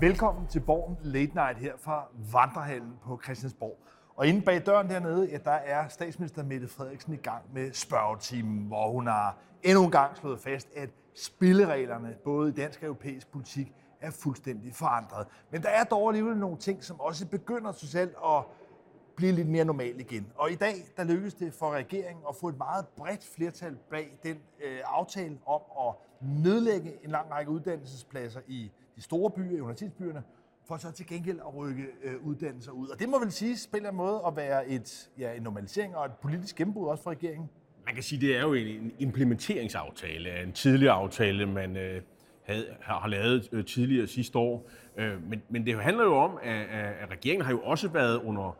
Velkommen til Borgen Late Night her fra Vandrehallen på Christiansborg. Og inde bag døren dernede, ja, der er statsminister Mette Frederiksen i gang med spørgetimen, hvor hun har endnu en gang slået fast, at spillereglerne, både i dansk og europæisk politik, er fuldstændig forandret. Men der er dog alligevel nogle ting, som også begynder sig selv at blive lidt mere normal igen. Og i dag, der lykkedes det for regeringen at få et meget bredt flertal bag den øh, aftale om at nedlægge en lang række uddannelsespladser i de store byer, universitetsbyerne, for så til gengæld at rykke øh, uddannelser ud. Og det må vel sige på en måde at være et, ja, en normalisering og et politisk gennembrud også for regeringen. Man kan sige, det er jo en implementeringsaftale af en tidligere aftale, man øh, havde, har lavet øh, tidligere sidste år. Øh, men, men det handler jo om, at, at regeringen har jo også været under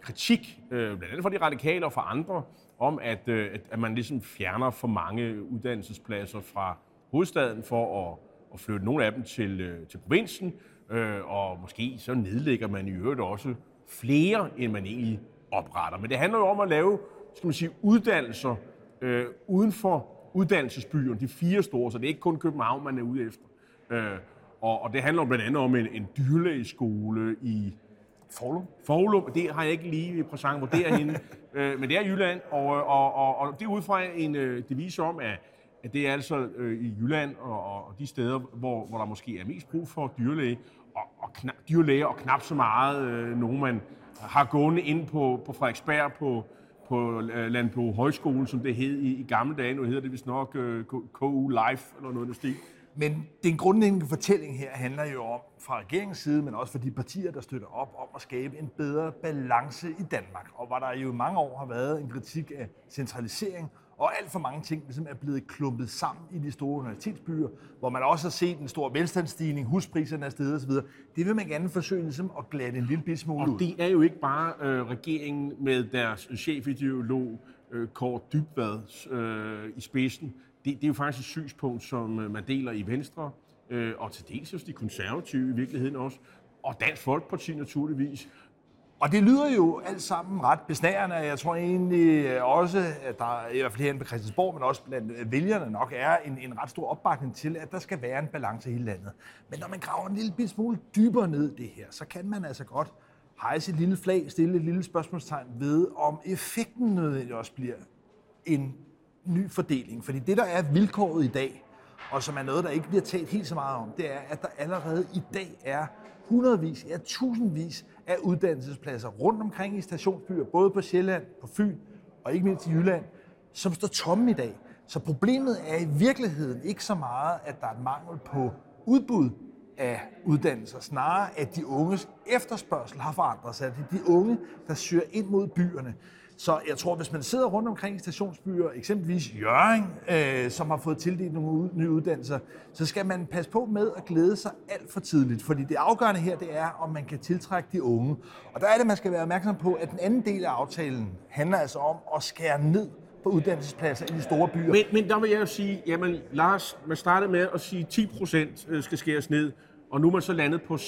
kritik, øh, blandt andet fra de radikale og fra andre, om at, øh, at man ligesom fjerner for mange uddannelsespladser fra hovedstaden for at, at flytte nogle af dem til, øh, til provinsen, øh, og måske så nedlægger man i øvrigt også flere, end man egentlig opretter. Men det handler jo om at lave skal man sige, uddannelser øh, uden for uddannelsesbyerne, de fire store, så det er ikke kun København, man er ude efter. Øh, og, og det handler blandt andet om en, en dyrlægeskole i Forlum? Forlum, det har jeg ikke lige præsent, hvor det er henne. øh, men det er Jylland, og, og, og, og det er ud fra en øh, devise om, at, at det er altså øh, i Jylland og, og de steder, hvor, hvor der måske er mest brug for dyrlæge, og, og knap, dyrlæger, og knap så meget øh, nogen, man har gående ind på, på Frederiksberg på, på øh, Landbrug Højskolen, som det hed i, i gamle dage. Nu hedder det vist nok øh, KU Life, eller noget af stil. Men den grundlæggende fortælling her handler jo om, fra regeringens side, men også for de partier, der støtter op, om at skabe en bedre balance i Danmark. Og hvor der jo i mange år har været en kritik af centralisering, og alt for mange ting ligesom er blevet klumpet sammen i de store universitetsbyer, hvor man også har set en stor velstandsstigning, huspriserne er stedet osv. Det vil man gerne forsøge ligesom at glatte en lille smule ud. Og det er jo ikke bare øh, regeringen med deres chefideolog øh, Kåre Dybvad øh, i spidsen. Det, det er jo faktisk et synspunkt, som øh, man deler i Venstre, øh, og til dels hos de konservative i virkeligheden også, og Dansk Folkeparti naturligvis. Og det lyder jo alt sammen ret besnærende. Jeg tror egentlig også, at der i hvert fald herinde på Christiansborg, men også blandt vælgerne nok, er en, en ret stor opbakning til, at der skal være en balance i hele landet. Men når man graver en lille smule dybere ned det her, så kan man altså godt hejse et lille flag, stille et lille spørgsmålstegn ved, om effekten nødvendigvis også bliver en ny fordeling. Fordi det, der er vilkåret i dag, og som er noget, der ikke bliver talt helt så meget om, det er, at der allerede i dag er hundredvis, ja tusindvis af uddannelsespladser rundt omkring i stationsbyer, både på Sjælland, på Fyn og ikke mindst i Jylland, som står tomme i dag. Så problemet er i virkeligheden ikke så meget, at der er mangel på udbud af uddannelser, snarere at de unges efterspørgsel har forandret sig. Det er de unge, der søger ind mod byerne. Så jeg tror, hvis man sidder rundt omkring i stationsbyer, eksempelvis Jørgen, øh, som har fået tildelt nogle nye uddannelser, så skal man passe på med at glæde sig alt for tidligt. Fordi det afgørende her, det er, om man kan tiltrække de unge. Og der er det, man skal være opmærksom på, at den anden del af aftalen handler altså om at skære ned på uddannelsespladser i de store byer. Men, men der vil jeg jo sige, jamen Lars, man startede med at sige, at 10 procent øh, skal skæres ned og nu er man så landet på 6%.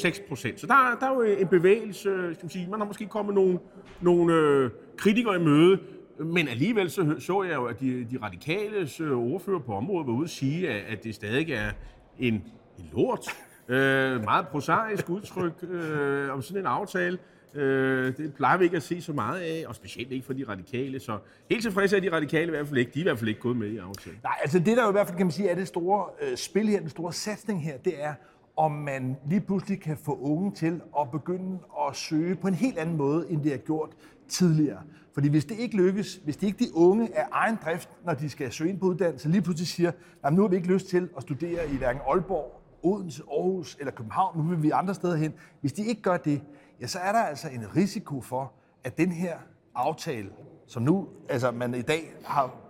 Så der, der er jo øh, en bevægelse, øh, skal man sige. Man har måske kommet nogle, nogle øh, kritikere i møde, men alligevel så, så jeg jo, at de, de radikales øh, ordfører på området var ude at sige, at, at det stadig er en, en lort. Øh, meget prosaisk udtryk øh, om sådan en aftale. Øh, det plejer vi ikke at se så meget af, og specielt ikke for de radikale. Så helt tilfredse er de radikale i hvert fald ikke. De er i hvert fald ikke gået med i aftalen. Nej, altså det der jo i hvert fald kan man sige er det store øh, spil her, den store satsning her, det er om man lige pludselig kan få unge til at begynde at søge på en helt anden måde, end det har gjort tidligere. Fordi hvis det ikke lykkes, hvis det ikke de unge af egen drift, når de skal søge ind på uddannelse, lige pludselig siger, at nu har vi ikke lyst til at studere i hverken Aalborg, Odense, Aarhus eller København, nu vil vi andre steder hen. Hvis de ikke gør det, ja, så er der altså en risiko for, at den her aftale, som nu, altså man i dag har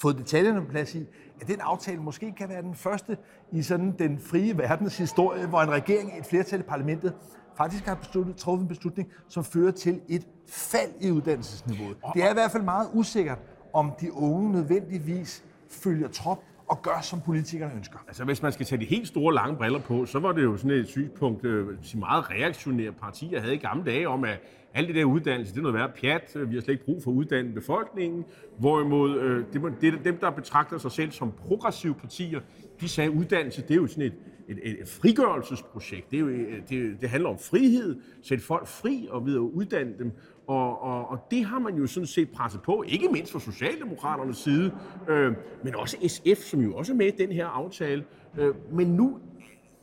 fået detaljerne på plads i, at den aftale måske kan være den første i sådan den frie verdens historie, hvor en regering, et flertal i parlamentet, faktisk har besluttet, truffet en beslutning, som fører til et fald i uddannelsesniveauet. Det er i hvert fald meget usikkert, om de unge nødvendigvis følger trop og gør, som politikerne ønsker. Altså, hvis man skal tage de helt store lange briller på, så var det jo sådan et synspunkt, øh, meget reaktionære partier havde i gamle dage om, at alt det der uddannelse, det er noget værd pjat, vi har slet ikke brug for uddannet befolkningen, hvorimod øh, det, det, dem, der betragter sig selv som progressive partier, de sagde, at uddannelse, det er jo sådan et, et, et frigørelsesprojekt. Det, er jo, øh, det, det handler om frihed, sætte folk fri og videre uddanne dem. Og, og, og det har man jo sådan set presset på, ikke mindst fra Socialdemokraternes side, øh, men også SF, som jo også er med i den her aftale. Øh, men nu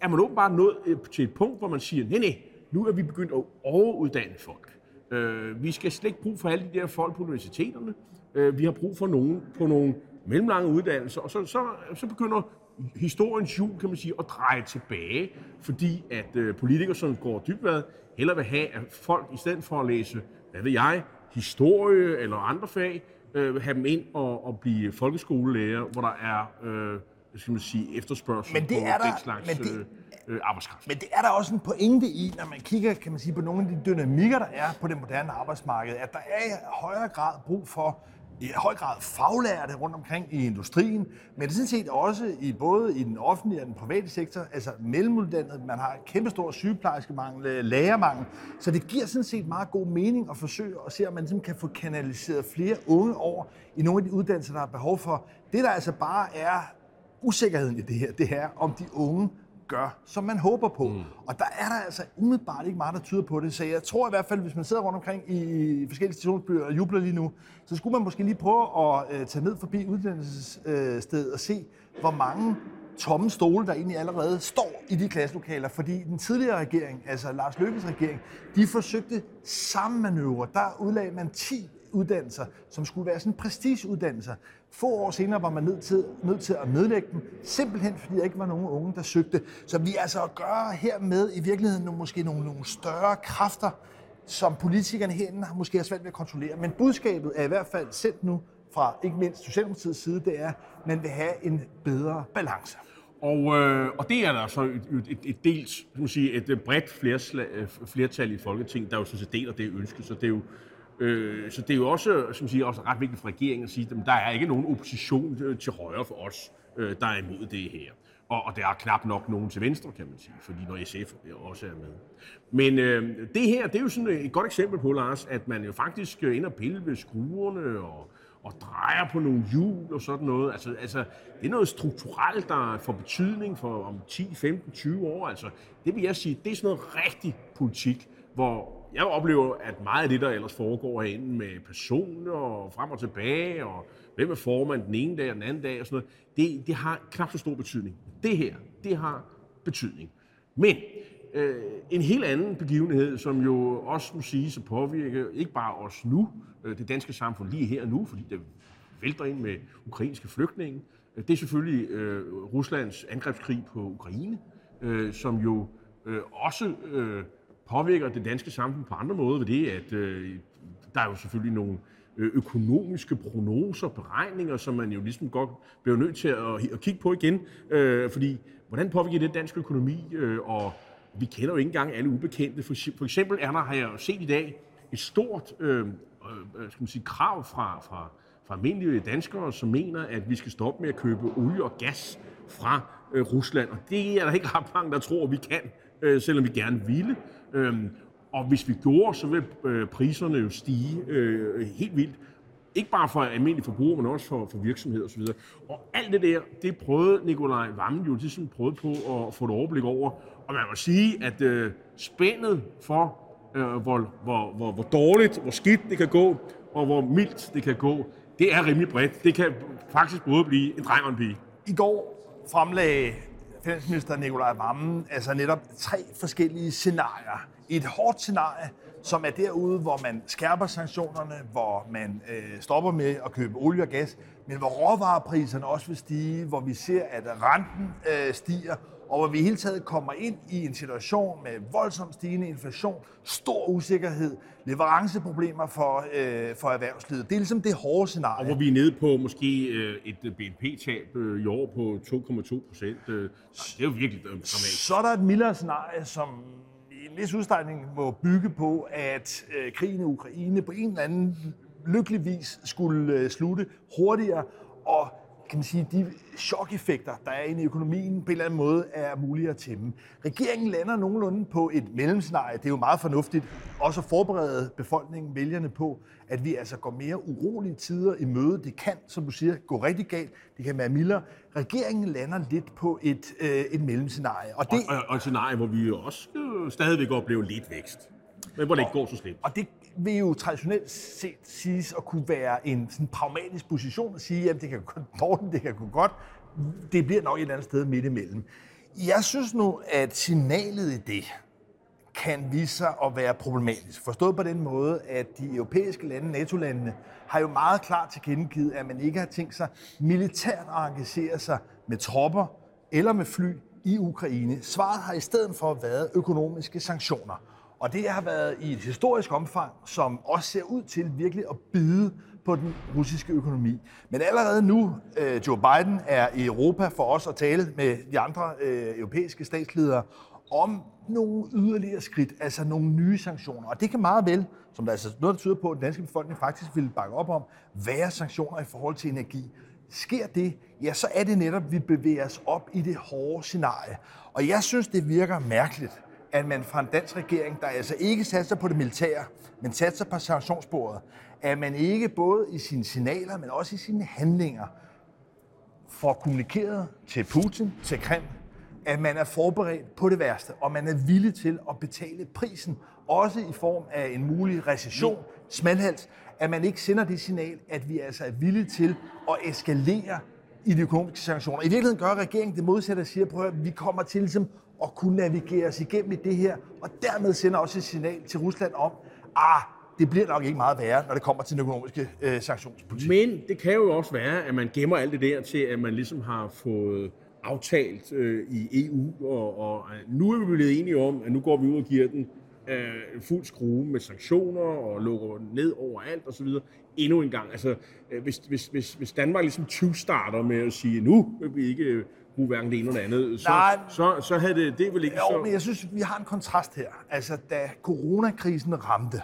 er man åbenbart nået øh, til et punkt, hvor man siger, nej, nej, nu er vi begyndt at overuddanne folk. Øh, vi skal slet ikke brug for alle de der folk på universiteterne. Øh, vi har brug for nogen på nogle mellemlange uddannelser, og så, så, så begynder historiens hjul, kan man sige, at dreje tilbage, fordi at øh, politikere, som går dybt hvad, hellere vil have, at folk i stedet for at læse, hvad ved jeg, historie eller andre fag, øh, have dem ind og, og blive folkeskolelærer, hvor der er øh, skal man sige, efterspørgsel men det på er der, den slags men det, øh, arbejdskraft. Men det er der også en pointe i, når man kigger kan man sige, på nogle af de dynamikker, der er på det moderne arbejdsmarked, at der er i højere grad brug for i høj grad faglærte rundt omkring i industrien, men det er sådan set også i både i den offentlige og den private sektor, altså mellemuddannet, man har kæmpestor sygeplejerskemangel, lærermangel, så det giver sådan set meget god mening at forsøge at se, om man ligesom kan få kanaliseret flere unge over i nogle af de uddannelser, der er behov for. Det der altså bare er usikkerheden i det her, det er, om de unge gør, som man håber på. Mm. Og der er der altså umiddelbart ikke meget, der tyder på det. Så jeg tror i hvert fald, hvis man sidder rundt omkring i forskellige stationsbyer og jubler lige nu, så skulle man måske lige prøve at øh, tage ned forbi uddannelsesstedet og se, hvor mange tomme stole, der egentlig allerede står i de klasselokaler, fordi den tidligere regering, altså Lars Løkkes regering, de forsøgte samme manøvre. Der udlagde man 10 uddannelser, som skulle være sådan prestigeuddannelser. Få år senere var man nødt til, nødt til at nedlægge dem, simpelthen fordi der ikke var nogen unge, der søgte. Så vi altså at gøre hermed i virkeligheden nogle, måske nogle, nogle større kræfter, som politikerne herinde har måske har svært ved at kontrollere. Men budskabet er i hvert fald sendt nu fra ikke mindst Socialdemokratiets side, det er, at man vil have en bedre balance. Og, øh, og det er der så et, et, et dels, man sige, et bredt flertal i Folketinget, der jo sådan set deler det ønske, så det er jo Øh, så det er jo også, øh, som siger, også ret vigtigt for regeringen at sige, at der er ikke nogen opposition øh, til højre for os, øh, der er imod det her. Og, og der er knap nok nogen til venstre, kan man sige, fordi når SF også er med. Men øh, det her, det er jo sådan et godt eksempel på, Lars, at man jo faktisk øh, ender og pille ved skruerne og, og drejer på nogle hjul og sådan noget. Altså, altså, det er noget strukturelt, der får betydning for om 10, 15, 20 år. Altså, det vil jeg sige, det er sådan noget rigtig politik, hvor jeg oplever, at meget af det, der ellers foregår herinde med personer og frem og tilbage, og hvem er formand den ene dag og den anden dag og sådan noget, det, det har knap så stor betydning. Det her, det har betydning. Men øh, en helt anden begivenhed, som jo også må sige at påvirke ikke bare os nu, øh, det danske samfund lige her nu, fordi det vælter ind med ukrainske flygtninge, øh, det er selvfølgelig øh, Ruslands angrebskrig på Ukraine, øh, som jo øh, også øh, påvirker det danske samfund på andre måder ved det, at øh, der er jo selvfølgelig nogle øh, økonomiske prognoser, beregninger, som man jo ligesom godt bliver nødt til at, at kigge på igen. Øh, fordi, hvordan påvirker det dansk økonomi? Øh, og vi kender jo ikke engang alle ubekendte. For, for eksempel er der, har jeg set i dag, et stort øh, øh, skal man sige, krav fra, fra, fra almindelige danskere, som mener, at vi skal stoppe med at købe olie og gas fra øh, Rusland. Og det er der ikke ret mange, der tror, vi kan, øh, selvom vi gerne ville. Øhm, og hvis vi gjorde, så vil øh, priserne jo stige øh, helt vildt. Ikke bare for almindelige forbrugere, men også for, for virksomheder osv. Og alt det der, det prøvede Nikolaj Vammen jo ligesom prøvede på at få et overblik over. Og man må sige, at øh, spændet for, øh, hvor, hvor, hvor, hvor dårligt, hvor skidt det kan gå, og hvor mildt det kan gå, det er rimelig bredt. Det kan faktisk både blive en dreng og en pige. I går fremlagde finansminister Nikolaj Vammen altså netop tre forskellige scenarier. Et hårdt scenarie, som er derude, hvor man skærper sanktionerne, hvor man øh, stopper med at købe olie og gas, men hvor råvarepriserne også vil stige, hvor vi ser, at renten øh, stiger, og hvor vi i hele taget kommer ind i en situation med voldsomt stigende inflation, stor usikkerhed, leveranceproblemer for, øh, for erhvervslivet. Det er ligesom det hårde scenarie. Og hvor vi er nede på måske øh, et BNP-tab øh, i år på 2,2 procent. Øh, det er jo virkelig dramatisk. Så er der et mildere scenarie, som i en vis udstrækning må bygge på, at øh, krigen i Ukraine på en eller anden lykkelig vis skulle øh, slutte hurtigere, og kan man sige, de chokeffekter, der er inde i økonomien, på en eller anden måde er mulige at tæmme. Regeringen lander nogenlunde på et mellemscenarie. Det er jo meget fornuftigt også at forberede befolkningen, vælgerne på, at vi altså går mere urolige tider i møde. Det kan, som du siger, gå rigtig galt. Det kan være mildere. Regeringen lander lidt på et, øh, et mellemscenarie. Og, det, og, og, og et scenarie, hvor vi også øh, stadigvæk oplever lidt vækst. Men hvor det ikke går så slemt. Og det vil jo traditionelt set siges at kunne være en sådan pragmatisk position at sige, at det kan gå dårligt, det kan gå godt. Det bliver nok et eller andet sted midt imellem. Jeg synes nu, at signalet i det kan vise sig at være problematisk. Forstået på den måde, at de europæiske lande, NATO-landene, har jo meget klart tilkendegivet, at man ikke har tænkt sig militært at engagere sig med tropper eller med fly i Ukraine. Svaret har i stedet for været økonomiske sanktioner. Og det har været i et historisk omfang, som også ser ud til virkelig at bide på den russiske økonomi. Men allerede nu, øh, Joe Biden er i Europa for os at tale med de andre øh, europæiske statsledere om nogle yderligere skridt, altså nogle nye sanktioner. Og det kan meget vel, som der altså er altså noget, der tyder på, at den danske befolkning faktisk vil bakke op om, være sanktioner i forhold til energi. Sker det, ja, så er det netop, at vi bevæger os op i det hårde scenarie. Og jeg synes, det virker mærkeligt, at man fra en dansk regering, der altså ikke satser på det militære, men satser på sanktionsbordet, at man ikke både i sine signaler, men også i sine handlinger får kommunikeret til Putin, til Kreml, at man er forberedt på det værste, og man er villig til at betale prisen, også i form af en mulig recession, smalhals, at man ikke sender det signal, at vi altså er villige til at eskalere i de økonomiske sanktioner. I virkeligheden gør regeringen det modsatte og siger, prøv at vi kommer til ligesom at kunne navigere os igennem i det her, og dermed sender også et signal til Rusland om, ah, det bliver nok ikke meget værre, når det kommer til den økonomiske øh, sanktionspolitik. Men det kan jo også være, at man gemmer alt det der til, at man ligesom har fået aftalt øh, i EU, og, og øh, nu er vi blevet enige om, at nu går vi ud og giver den øh, fuld skrue med sanktioner og lukker ned overalt osv. Endnu en gang. Altså, øh, hvis, hvis, hvis, hvis Danmark ligesom 20 starter med at sige, nu vil vi ikke øh, bruge hverken det ene eller andet, så, Nej, så, så havde det, det vel ikke jo, så... men jeg synes, vi har en kontrast her. Altså, da coronakrisen ramte,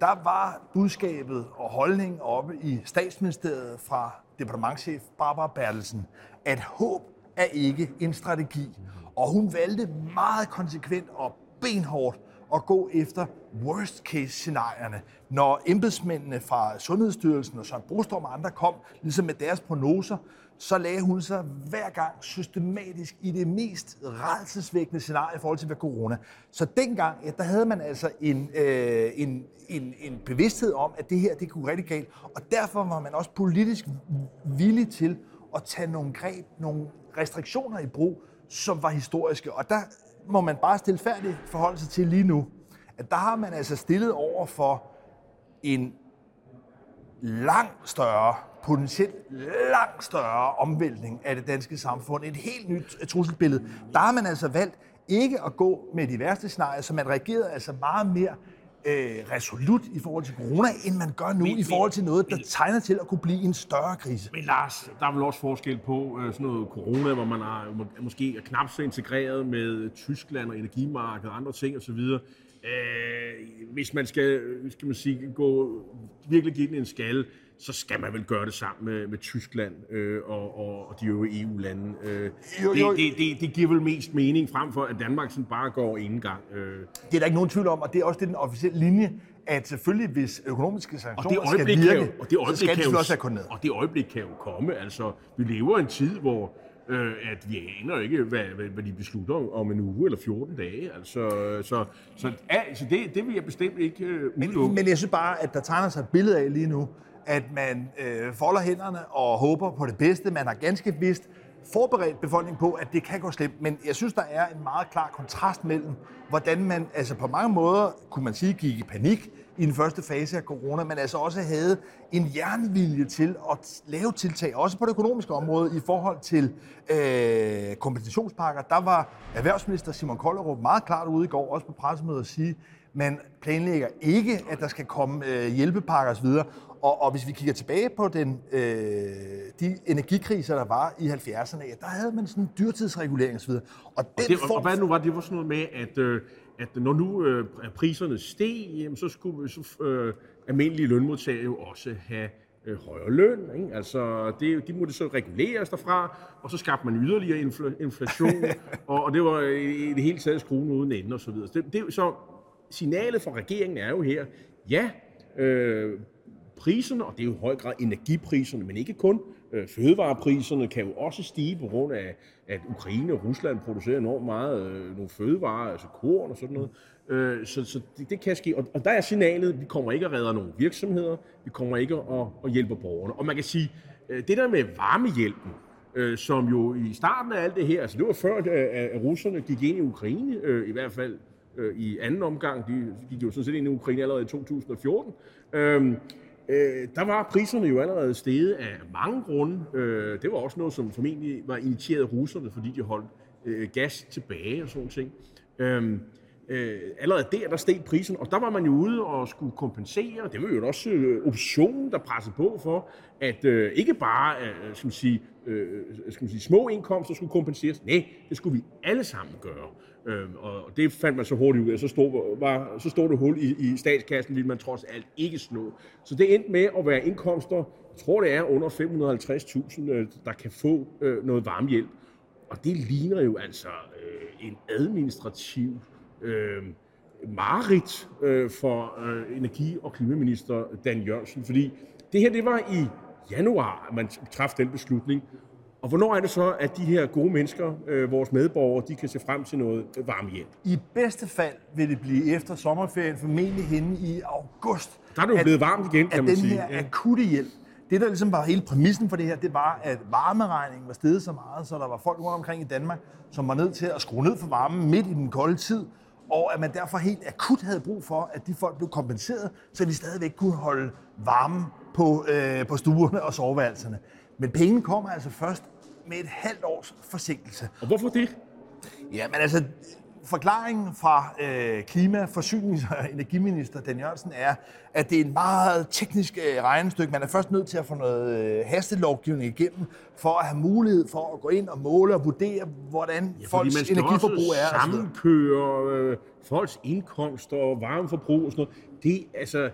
der var budskabet og holdningen oppe i statsministeriet fra departementchef Barbara Bertelsen, at håb er ikke en strategi. Og hun valgte meget konsekvent og benhårdt at gå efter worst case scenarierne. Når embedsmændene fra Sundhedsstyrelsen og Søren Brostrøm og andre kom ligesom med deres prognoser, så lagde hun sig hver gang systematisk i det mest redselsvækkende scenarie i forhold til hvad corona. Så dengang, ja, der havde man altså en, øh, en, en, en bevidsthed om, at det her det kunne rigtig galt. Og derfor var man også politisk villig til at tage nogle greb, nogle restriktioner i brug, som var historiske. Og der må man bare stilfærdigt forholde sig til lige nu, at der har man altså stillet over for en langt større, potentielt langt større omvæltning af det danske samfund. Et helt nyt trusselsbillede. Der har man altså valgt ikke at gå med de værste scenarier, så man reagerede altså meget mere øh, resolut i forhold til corona, end man gør nu men, i forhold til noget, der men, tegner til at kunne blive en større krise. Men Lars, der er vel også forskel på øh, sådan noget corona, hvor man er, måske er knap så integreret med Tyskland og energimarkedet og andre ting osv. Øh, hvis man skal, skal man sige, gå virkelig give den en skalle, så skal man vel gøre det sammen med, med Tyskland øh, og, og, og de øvrige EU-lande. Øh, jo, jo. Det, det, det, det giver vel mest mening frem for, at Danmark sådan bare går en gang. Øh. Det er der ikke nogen tvivl om, og det er også det, den officielle linje, at selvfølgelig, hvis økonomiske sanktioner og det skal virke, jo, og det så skal det også have ned. Og det øjeblik kan jo komme. Altså, vi lever i en tid, hvor øh, at vi aner ikke, hvad, hvad, hvad de beslutter om en uge eller 14 dage. Altså, så så altså det, det vil jeg bestemt ikke øh, men, men jeg synes bare, at der tegner sig et billede af lige nu, at man øh, folder hænderne og håber på det bedste. Man har ganske vist forberedt befolkningen på, at det kan gå slemt. Men jeg synes, der er en meget klar kontrast mellem, hvordan man altså på mange måder, kunne man sige, gik i panik i den første fase af corona, men altså også havde en jernvilje til at lave tiltag, også på det økonomiske område, i forhold til øh, kompensationspakker. Der var erhvervsminister Simon Kollerup meget klart ude i går, også på pressemødet, at sige, man planlægger ikke, at der skal komme øh, hjælpepakker osv. Og, og hvis vi kigger tilbage på den, øh, de energikriser, der var i 70'erne, ja, der havde man sådan en dyrtidsregulering osv. Og, og, det, form... og hvad nu var det? var sådan noget med, at, øh, at når nu øh, priserne steg, jamen, så skulle så, øh, almindelige lønmodtagere jo også have øh, højere løn. Ikke? Altså, det, de måtte så reguleres derfra, og så skabte man yderligere infl- inflation, og, og det var i det hele taget skruen uden ende og så videre. Det, det, så signalet fra regeringen er jo her, ja, øh, priserne, og det er jo i høj grad energipriserne, men ikke kun, øh, fødevarepriserne kan jo også stige på grund af, at Ukraine og Rusland producerer enormt meget øh, nogle fødevarer, altså korn og sådan noget. Øh, så så det, det kan ske. Og, og der er signalet, vi kommer ikke at redde nogle virksomheder, vi kommer ikke at, at hjælpe borgerne. Og man kan sige, øh, det der med varmehjælpen, øh, som jo i starten af alt det her, altså det var før, at, at russerne gik ind i Ukraine, øh, i hvert fald øh, i anden omgang, de gik jo sådan set ind i Ukraine allerede i 2014, Øhm, øh, der var priserne jo allerede steget af mange grunde. Øh, det var også noget, som formentlig var initieret af russerne, fordi de holdt øh, gas tilbage og sådan ting. Øh, øh, allerede der, der steg prisen, og der var man jo ude og skulle kompensere. Det var jo også øh, optionen, der pressede på for, at øh, ikke bare øh, skal man sige, øh, skal man sige, små indkomster skulle kompenseres. Nej, det skulle vi alle sammen gøre. Øh, og det fandt man så hurtigt ud af. Så stod, var, så stod det hul i, i statskassen, ville man trods alt ikke slå. Så det endte med at være indkomster, jeg tror det er under 550.000, øh, der kan få øh, noget varmhjælp. Og det ligner jo altså øh, en administrativ øh, mareridt øh, for øh, energi- og klimaminister Dan Jørgensen, fordi det her det var i januar, at man træffede den beslutning. Og hvornår er det så, at de her gode mennesker, øh, vores medborgere, de kan se frem til noget varmehjælp? I bedste fald vil det blive efter sommerferien, formentlig henne i august. Der er det jo blevet varmt igen, kan at man den sige. her akutte hjælp, det der ligesom var hele præmissen for det her, det var, at varmeregningen var steget så meget, så der var folk rundt omkring i Danmark, som var nødt til at skrue ned for varmen midt i den kolde tid, og at man derfor helt akut havde brug for, at de folk blev kompenseret, så de stadigvæk kunne holde varme på, øh, på stuerne og soveværelserne. Men pengene kommer altså først med et halvt års forsinkelse. Og hvorfor det? Ja, men altså, forklaringen fra øh, klima-, forsynings- og energiminister Dan Jørgensen er, at det er en meget teknisk øh, regnestykke. Man er først nødt til at få noget øh, hastelovgivning igennem, for at have mulighed for at gå ind og måle og vurdere, hvordan ja, folks energiforbrug er. sammenkøre øh, folks indkomster og varmeforbrug og sådan noget. Det, altså,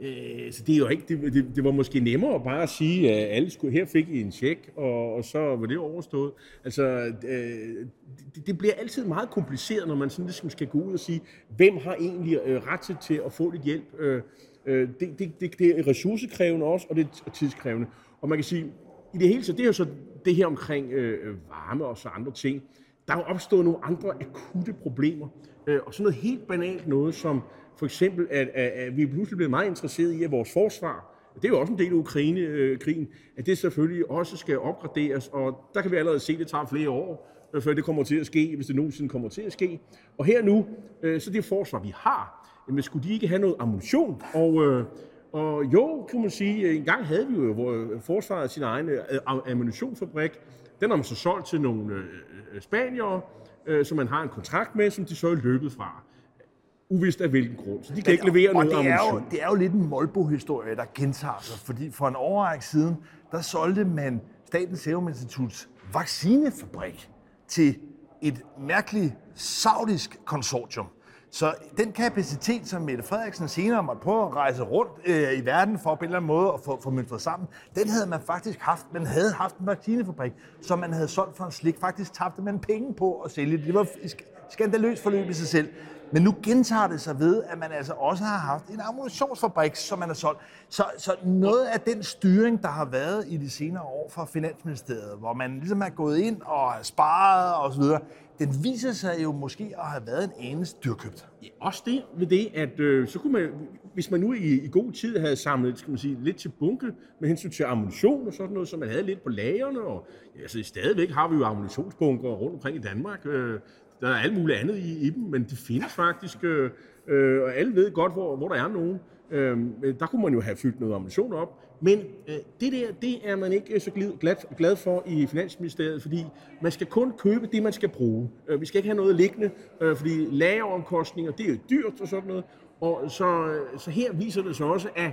øh, så det er jo ikke, det, det, det var måske nemmere bare at sige, at alle skulle, her fik I en tjek, og, og så var det overstået. Altså, øh, det, det bliver altid meget kompliceret, når man sådan ligesom skal gå ud og sige, hvem har egentlig øh, ret til, til at få lidt hjælp. Øh, øh, det, det, det, det er ressourcekrævende også, og det er tidskrævende. Og man kan sige, i det hele taget, det er jo så det her omkring øh, øh varme og så andre ting. Der er jo opstået nogle andre akutte problemer. Øh, og sådan noget helt banalt noget som for eksempel, at, at, at vi er pludselig blevet meget interesseret i, at vores forsvar, det er jo også en del af Ukraine-krigen, øh, at det selvfølgelig også skal opgraderes, og der kan vi allerede se, at det tager flere år, øh, før det kommer til at ske, hvis det nogensinde kommer til at ske. Og her nu, øh, så det forsvar, vi har, men skulle de ikke have noget ammunition? Og, og jo, kan man sige, en gang havde vi jo forsvaret sin egen ammunitionfabrik. Den har man så solgt til nogle spaniere, som man har en kontrakt med, som de så er løbet fra. Uvist af hvilken grund. Så de kan ikke levere og noget det er, jo, ammunition. det er jo lidt en Molbo-historie, der gentager sig, fordi for en overrække siden, der solgte man Statens Serum Instituts vaccinefabrik til et mærkeligt saudisk konsortium. Så den kapacitet, som Mette Frederiksen senere måtte prøve at rejse rundt øh, i verden for på en eller anden måde at få, få møntret sammen, den havde man faktisk haft. Man havde haft en vaccinefabrik, som man havde solgt for en slik. Faktisk tabte man penge på at sælge det. Det var skandaløst forløb i sig selv. Men nu gentager det sig ved, at man altså også har haft en ammunitionsfabrik, som man har solgt. Så, så noget af den styring, der har været i de senere år fra Finansministeriet, hvor man ligesom er gået ind og har sparet og så videre, den viser sig jo måske at have været en anelse dyrkøbt. Ja, også det ved det, at øh, så kunne man, hvis man nu i, i god tid havde samlet skal man sige, lidt til bunke med hensyn til ammunition og sådan noget, så man havde lidt på lagerne, og ja, altså, stadigvæk har vi jo ammunitionsbunker rundt omkring i Danmark. Øh, der er alt muligt andet i, i dem, men de findes faktisk, øh, øh, og alle ved godt, hvor, hvor der er nogen. Øhm, øh, der kunne man jo have fyldt noget ammunition op, men øh, det der, det er man ikke øh, så glad, glad for i Finansministeriet, fordi man skal kun købe det, man skal bruge. Øh, vi skal ikke have noget liggende, øh, fordi lageromkostninger, det er jo dyrt og sådan noget. Og så, øh, så her viser det sig også, at,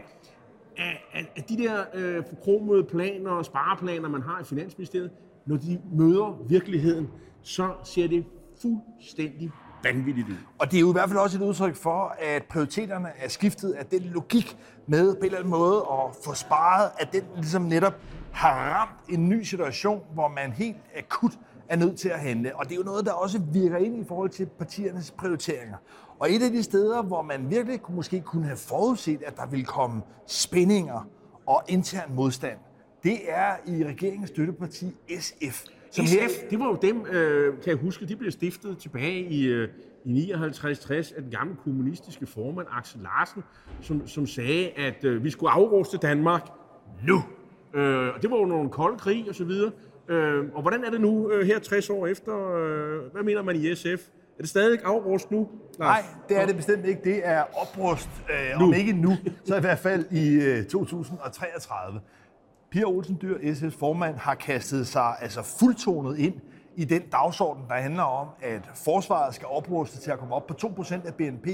at, at de der øh, forkromede planer og spareplaner, man har i Finansministeriet, når de møder virkeligheden, så ser det fuldstændig vanvittigt ud. Og det er jo i hvert fald også et udtryk for, at prioriteterne er skiftet, at den logik med på en eller anden måde at få sparet, at den ligesom netop har ramt en ny situation, hvor man helt akut er nødt til at handle. Og det er jo noget, der også virker ind i forhold til partiernes prioriteringer. Og et af de steder, hvor man virkelig måske kunne have forudset, at der ville komme spændinger og intern modstand, det er i regeringens støtteparti SF. Som SF, her... det var jo dem, øh, kan jeg huske, de blev stiftet tilbage i, øh, i 59-60 af den gamle kommunistiske formand Axel Larsen, som, som sagde, at øh, vi skulle afruste Danmark nu. Øh, og det var jo nogle kolde krig og så videre. Øh, og hvordan er det nu øh, her 60 år efter? Øh, hvad mener man i SF? Er det stadig afrust nu? Nej, det er det bestemt ikke. Det er oprust, øh, nu. om ikke nu, så i hvert fald i øh, 2033. Pia Olsen Dyr, SF's formand, har kastet sig altså fuldtonet ind i den dagsorden, der handler om, at forsvaret skal opruste til at komme op på 2% af BNP,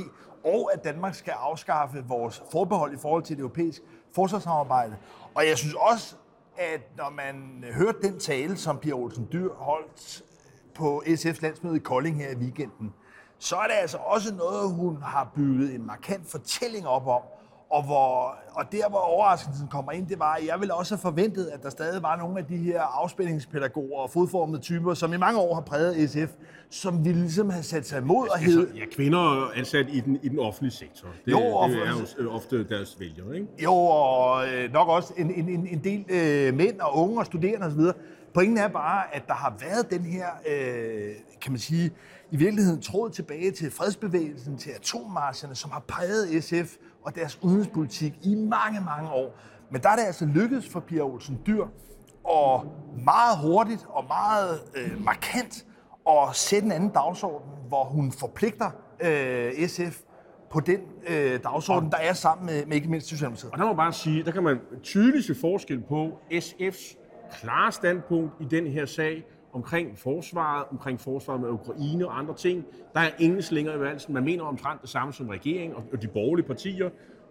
og at Danmark skal afskaffe vores forbehold i forhold til det europæiske forsvarssamarbejde. Og jeg synes også, at når man hørte den tale, som Pia Olsen Dyr holdt øh, på SF's landsmøde i Kolding her i weekenden, så er det altså også noget, hun har bygget en markant fortælling op om, og, hvor, og der, hvor overraskelsen kommer ind, det var, at jeg ville også have forventet, at der stadig var nogle af de her afspændingspædagoger og fodformede typer, som i mange år har præget SF, som ville ligesom have sat sig imod og hed... Ja, kvinder ansat i den, i den offentlige sektor. Det, jo, og, det er jo ofte deres vælgere, ikke? Jo, og øh, nok også en, en, en del øh, mænd og unge og studerende osv. Pointen er bare, at der har været den her, øh, kan man sige, i virkeligheden tråd tilbage til fredsbevægelsen, til atommarscherne, som har præget SF og deres udenrigspolitik i mange, mange år. Men der er det altså lykkedes for Pia Olsen Dyr og meget hurtigt og meget øh, markant at sætte en anden dagsorden, hvor hun forpligter øh, SF på den øh, dagsorden, der er sammen med, med ikke mindst Socialdemokratiet. Og der må man bare sige, der kan man tydeligt se forskel på SF's klare standpunkt i den her sag, omkring forsvaret, omkring forsvaret med Ukraine og andre ting. Der er ingen slinger i valsen. Man mener omtrent det samme som regeringen og de borgerlige partier.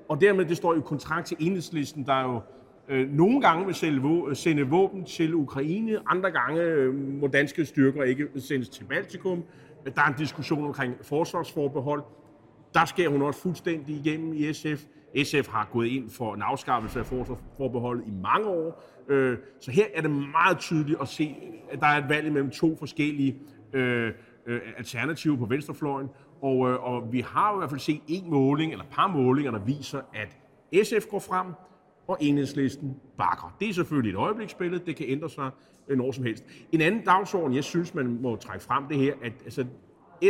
Og dermed, det står i kontrakt til enhedslisten, der jo øh, nogle gange vil sælge, øh, sende våben til Ukraine, andre gange øh, må danske styrker ikke sendes til Baltikum. Der er en diskussion omkring forsvarsforbehold. Der sker hun også fuldstændig igennem i SF. SF har gået ind for en afskaffelse af forsvarsforbeholdet i mange år. Øh, så her er det meget tydeligt at se, at der er et valg mellem to forskellige øh, øh, alternativer på venstrefløjen. Og, øh, og vi har i hvert fald set en måling, eller et par målinger, der viser, at SF går frem, og enhedslisten bakker. Det er selvfølgelig et øjebliksbillede, det kan ændre sig øh, når som helst. En anden dagsorden, jeg synes, man må trække frem, det her, at altså,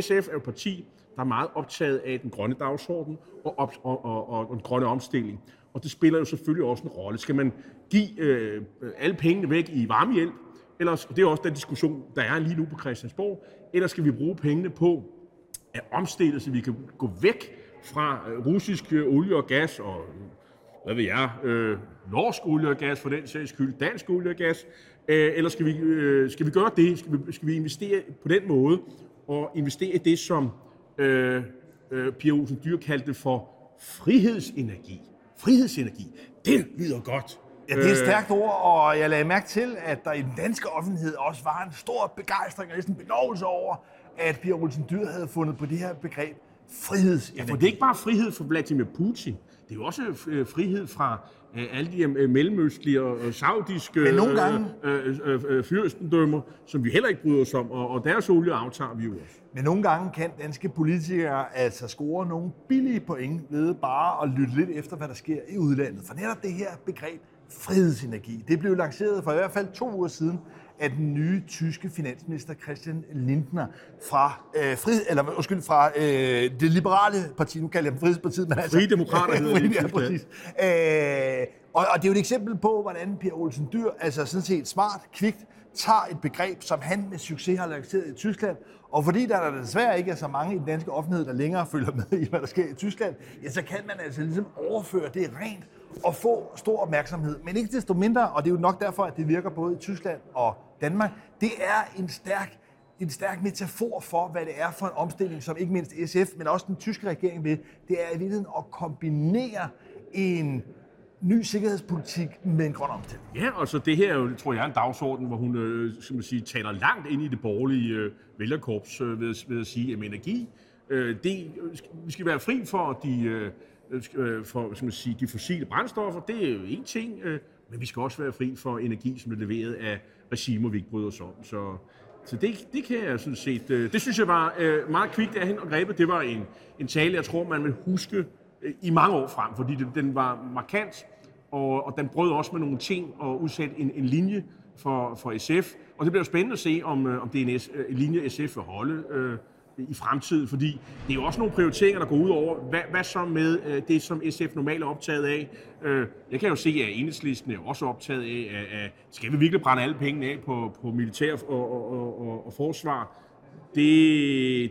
SF er et parti, der er meget optaget af den grønne dagsorden og, op, og, og, og, og den grønne omstilling. Og det spiller jo selvfølgelig også en rolle. Skal man give øh, alle pengene væk i varmehjælp, eller, og det er også den diskussion, der er lige nu på Christiansborg, eller skal vi bruge pengene på at omstille, så vi kan gå væk fra øh, russisk øh, olie og gas og hvad ved jeg, øh, norsk olie og gas for den sags skyld, dansk olie og gas, øh, eller skal vi, øh, skal vi gøre det? Skal vi, skal vi investere på den måde og investere i det, som øh, øh, Pia Olsen Dyr kaldte for frihedsenergi. Frihedsenergi, det lyder godt. Ja, det er et stærkt ord, og jeg lagde mærke til, at der i den danske offentlighed også var en stor begejstring og næsten benovelse over, at Pia Olsen Dyr havde fundet på det her begreb frihedsenergi. Ja, for det er ikke bare frihed for Vladimir Putin. Det er jo også øh, frihed fra øh, alle de øh, mellemøstlige og saudiske Men nogle gange... øh, øh, øh, fyrstendømmer, som vi heller ikke bryder os om, og, og deres olie aftager vi jo også. Men nogle gange kan danske politikere altså score nogle billige point ved bare at lytte lidt efter, hvad der sker i udlandet. For netop det her begreb frihedsenergi, det blev lanceret for i hvert fald to uger siden af den nye tyske finansminister Christian Lindner fra, øh, fri, eller, undskyld, fra øh, det liberale parti, nu kalder jeg dem Frihedspartiet, men altså... Frie Demokrater hedder det. Ja, præcis. Øh, og, og det er jo et eksempel på, hvordan Pia Olsen Dyr, altså sådan set smart, kvikt, tager et begreb, som han med succes har lanceret i Tyskland, og fordi der, der desværre ikke er så mange i den danske offentlighed, der længere følger med i, hvad der sker i Tyskland, ja, så kan man altså ligesom overføre det rent at få stor opmærksomhed. Men ikke desto mindre, og det er jo nok derfor, at det virker både i Tyskland og Danmark, det er en stærk en stærk metafor for, hvad det er for en omstilling, som ikke mindst SF, men også den tyske regering vil. Det er i virkeligheden at kombinere en ny sikkerhedspolitik med en grøn omstilling. Ja, og så det her er jo, tror jeg, er en dagsorden, hvor hun øh, skal man sige, taler langt ind i det borgerlige øh, vælgerkorps øh, ved, ved at sige, at energi, øh, det, øh, vi skal være fri for de, øh, Øh, øh, for, skal man sige, de fossile brændstoffer, det er jo en ting, øh, men vi skal også være fri for energi, som er leveret af regimer, vi ikke bryder os om. Så, så det, det kan jeg sådan set, øh, det synes jeg var øh, meget kvikt af hende og grebet. Det var en, en tale, jeg tror, man vil huske øh, i mange år frem, fordi det, den var markant, og, og den brød også med nogle ting og udsatte en, en linje for, for SF. Og det bliver spændende at se, om, øh, om det er en, S, øh, en linje, SF vil holde øh, i fremtiden, fordi det er jo også nogle prioriteringer, der går ud over, hvad, hvad så med øh, det, som SF normalt er optaget af. Øh, jeg kan jo se, at enhedslisten er også optaget af, at, at skal vi virkelig brænde alle pengene af på, på militær og, og, og, og, og forsvar? Det,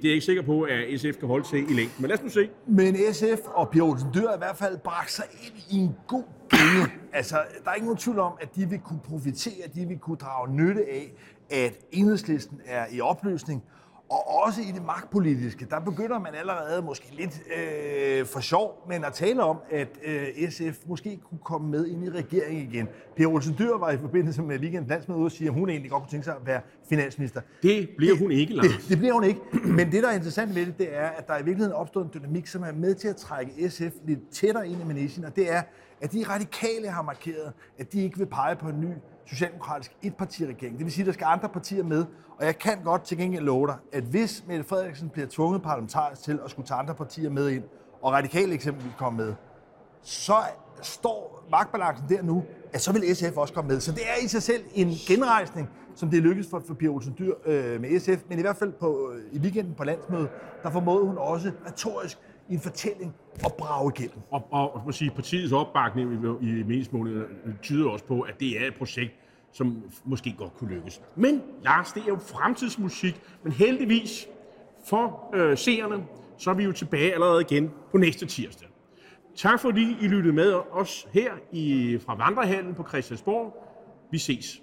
det er jeg ikke sikker på, at SF kan holde til i længden. Men lad os nu se. Men SF og Pia Olsen Dyr i hvert fald bragt sig ind i en god gænge. Altså, der er ikke nogen tvivl om, at de vil kunne profitere, de vil kunne drage nytte af, at enhedslisten er i opløsning, og også i det magtpolitiske, der begynder man allerede måske lidt øh, for sjov, men at tale om, at øh, SF måske kunne komme med ind i regeringen igen. Per Olsen Dyr var i forbindelse med weekendens landsmøde ude og sige, at hun egentlig godt kunne tænke sig at være finansminister. Det bliver hun ikke, Lars. Det, det bliver hun ikke. Men det, der er interessant ved det, det er, at der i virkeligheden opstået en dynamik, som er med til at trække SF lidt tættere ind i managen, og det er, at de radikale har markeret, at de ikke vil pege på en ny socialdemokratisk etpartiregering. Det vil sige, at der skal andre partier med. Og jeg kan godt til gengæld love dig, at hvis Mette Frederiksen bliver tvunget parlamentarisk til at skulle tage andre partier med ind, og radikale eksempelvis kommer med, så står magtbalancen der nu, at så vil SF også komme med. Så det er i sig selv en genrejsning, som det er lykkedes for, for Pia Olsen Dyr øh, med SF, men i hvert fald på, øh, i weekenden på landsmødet, der formåede hun også retorisk i en fortælling og brage igennem. Og, og, og sige, partiets opbakning i, i meningsmålene tyder også på, at det er et projekt, som måske godt kunne lykkes. Men Lars, det er jo fremtidsmusik, men heldigvis for øh, seerne, så er vi jo tilbage allerede igen på næste tirsdag. Tak fordi I lyttede med os her i, fra Vandrehallen på Christiansborg. Vi ses.